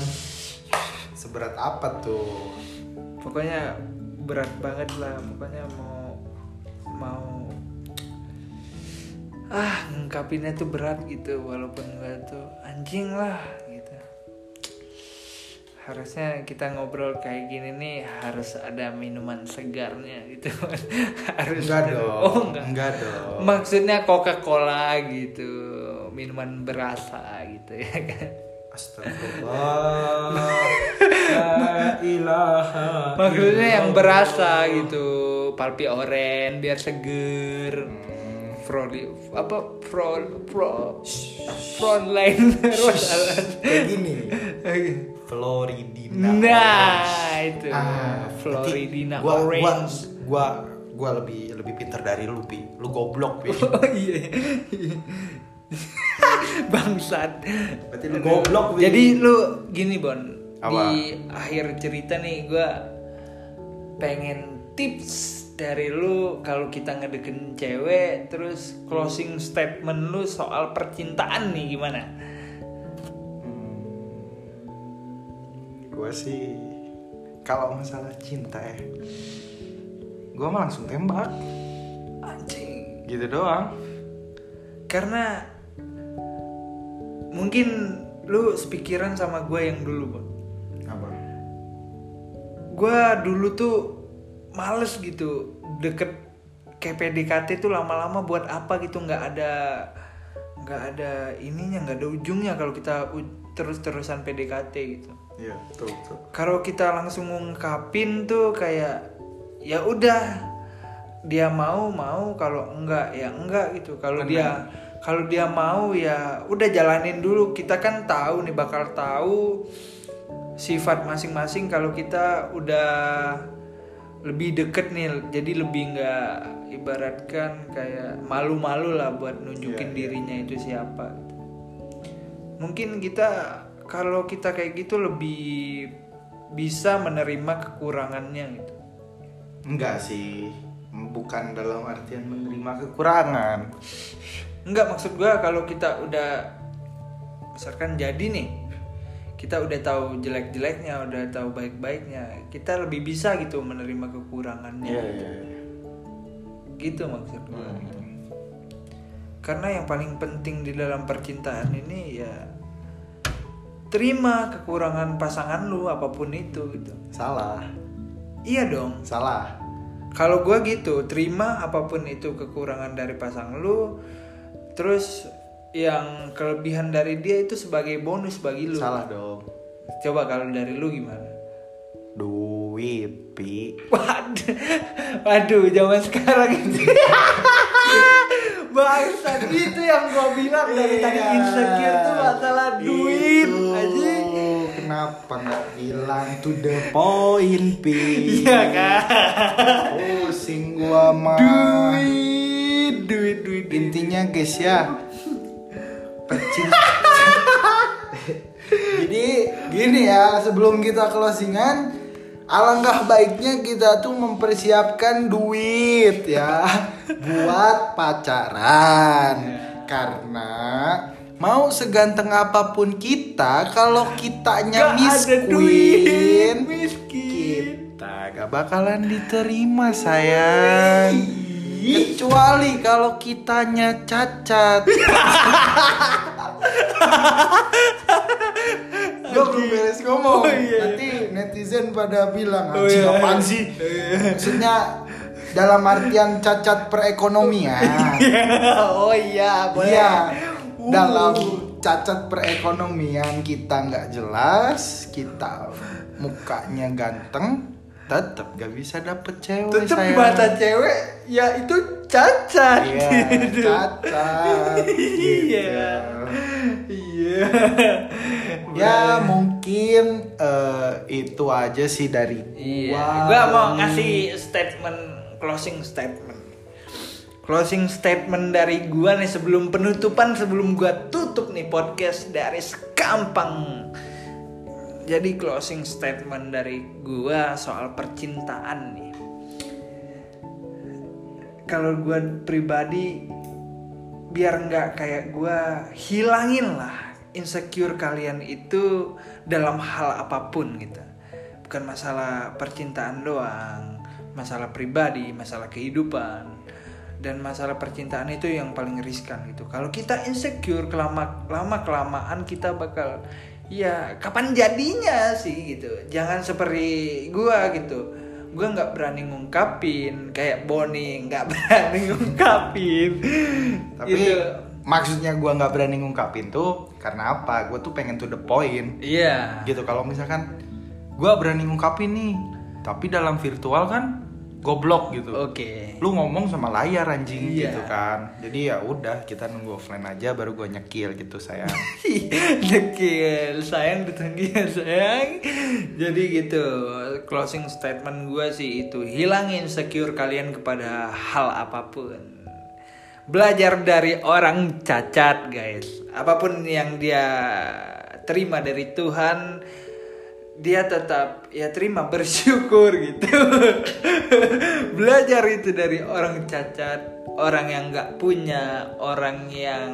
Seberat apa tuh? Pokoknya berat banget lah pokoknya mau mau ah ngungkapinnya tuh berat gitu walaupun gue tuh anjing lah gitu. Harusnya kita ngobrol kayak gini nih harus ada minuman segarnya gitu. Harus enggak ada- dong oh enggak. enggak dong. Maksudnya Coca Cola gitu minuman berasa gitu ya kan. Astagfirullah La ilaha maksudnya yang berasa gitu palpi oren biar seger. Hmm. Froli apa pro pro frontline. Rosalan kayak gini. Floridina. Nah itu. Ah, Floridina gua, gua, orange. gua gua lebih lebih pinter dari lu pi. Lu goblok pi. Oh iya. Bangsat. Berarti lu goblok, Wi. jadi lu gini bon. Apa? di akhir cerita nih gua pengen tips dari lu kalau kita ngedeketin cewek terus closing statement lu soal percintaan nih gimana? Gue sih kalau masalah cinta ya gue mah langsung tembak. Anjing. Gitu doang. Karena mungkin lu sepikiran sama gue yang dulu bon apa? Gue dulu tuh males gitu deket kayak PDKT tuh lama-lama buat apa gitu nggak ada nggak ada ininya nggak ada ujungnya kalau kita terus-terusan PDKT gitu. Iya betul betul. Kalau kita langsung ngungkapin tuh kayak ya udah dia mau mau kalau enggak ya enggak gitu. Kalau dia kalau dia mau ya udah jalanin dulu. Kita kan tahu nih bakal tahu sifat masing-masing. Kalau kita udah lebih deket nih jadi lebih nggak ibaratkan kayak malu-malu lah buat nunjukin Iya, iya. dirinya itu siapa gitu. mungkin kita kalau kita kayak gitu lebih bisa menerima kekurangannya gitu enggak sih bukan dalam artian menerima kekurangan Enggak maksud gua kalau kita udah misalkan jadi nih kita udah tahu jelek-jeleknya udah tahu baik-baiknya kita lebih bisa gitu menerima kekurangannya iya iya iya. gitu maksud gua Hmm. gitu. karena yang paling penting di dalam percintaan ini ya terima kekurangan pasangan lu apa pun itu gitu salah iya dong salah kalau gua gitu terima apa pun itu kekurangan dari pasangan lu terus yang kelebihan dari dia itu sebagai bonus bagi lu. Salah dong. Coba kalau dari lu gimana? Duit pi. Waduh. Waduh zaman sekarang itu. Bangsat itu yang gua bilang dari tadi. Iya. insecure tuh masalah duit aja. kenapa nggak bilang to the point pi? Iya kan? pusing gua mah Duit, duit, duit, intinya guys ya jadi gini ya sebelum kita closingan alangkah baiknya kita tuh mempersiapkan duit ya buat pacaran. Karena mau seganteng apa pun kita kalau kitanya Gak ada miskin duit, miskin. kita gak bakalan diterima sayang kecuali kalau kitanya cacat Gue belum beres ngomong. Oh, iya. Nanti netizen pada bilang Oh, iya. apaan sih? Maksudnya dalam artian cacat perekonomian. oh iya boleh Iya. Uh. Dalam cacat perekonomian kita nggak jelas, kita mukanya ganteng, tetap gak bisa dapet cewek tetep sayang. mata cewek ya itu cacat Iya, gitu. cacat. iya gitu. iya Ya mungkin eh, itu aja sih dari Iya, gua mau ngasih statement closing statement. Closing statement dari gua nih sebelum penutupan sebelum gua tutup nih podcast dari Sekampang. Jadi closing statement dari gua soal percintaan nih. Kalau gua pribadi biar nggak kayak gua hilangin lah insecure kalian itu dalam hal apa pun gitu. Bukan masalah percintaan doang masalah pribadi masalah kehidupan. Dan masalah percintaan itu yang paling riskan gitu. Kalau kita insecure kelama lama kelamaan kita bakal ya kapan jadinya sih gitu jangan seperti gua gitu gua nggak berani ngungkapin kayak Boni nggak berani ngungkapin Tapi Gitu. maksudnya gua nggak berani ngungkapin tuh karena apa? Gue tuh pengen to the point. iya Gitu kalau misalkan gua berani ngungkapin nih, tapi dalam virtual kan goblok gitu. oke Lu ngomong sama layar anjing Iya. gitu kan. Jadi ya udah kita nunggu offline aja baru gua nyekil gitu sayang. Dekil, sayang ditanggil sayang. Jadi gitu, closing statement gue sih itu hilangin insecure kalian kepada hal apa pun. Belajar dari orang cacat, guys. Apa pun yang dia terima dari Tuhan, dia tetap ya terima bersyukur gitu. Belajar itu dari orang cacat, orang yang nggak punya, orang yang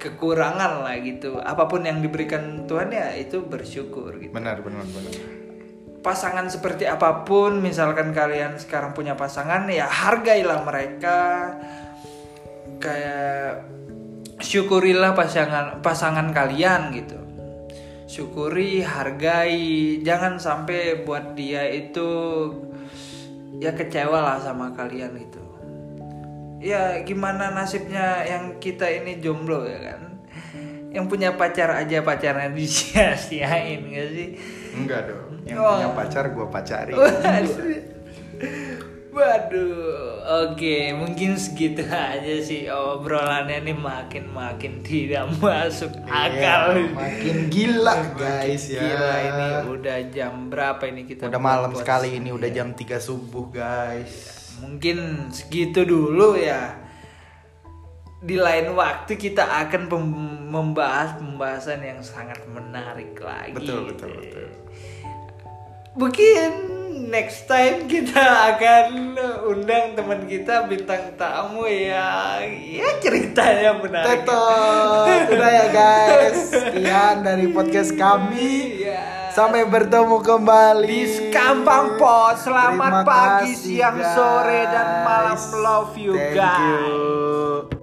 kekurangan lah gitu. Apa pun yang diberikan Tuhan ya itu bersyukur gitu. benar benar benar. Pasangan seperti apa pun, misalkan kalian sekarang punya pasangan ya hargailah mereka. Kayak syukurilah pasangan pasangan kalian gitu. Syukuri, hargai, jangan sampai buat dia itu ya kecewa lah sama kalian gitu ya gimana nasibnya yang kita ini jomblo ya kan yang punya pacar aja pacarnya disia-siain gak sih Enggak dong. Yang Oh. punya pacar gua pacari. Waduh. Oke mungkin segitu aja sih obrolannya nih makin makin tidak masuk akal. Iya, makin gila guys ya. Gila ini udah jam berapa ini kita? Udah malam sekali ini udah jam 3 subuh guys. Mungkin segitu dulu ya. Di lain waktu kita akan membahas pembahasan yang sangat menarik lagi. Betul betul betul. Mungkin next time kita akan undang teman kita bintang tamu yang ya ceritanya menarik. Tetap udah ya guys. Sekian dari podcast kami. Iya. Sampai bertemu kembali di Kampang Pot. Selamat Terima pagi, kasih, siang, sore dan malam. Love you Thank guys. you.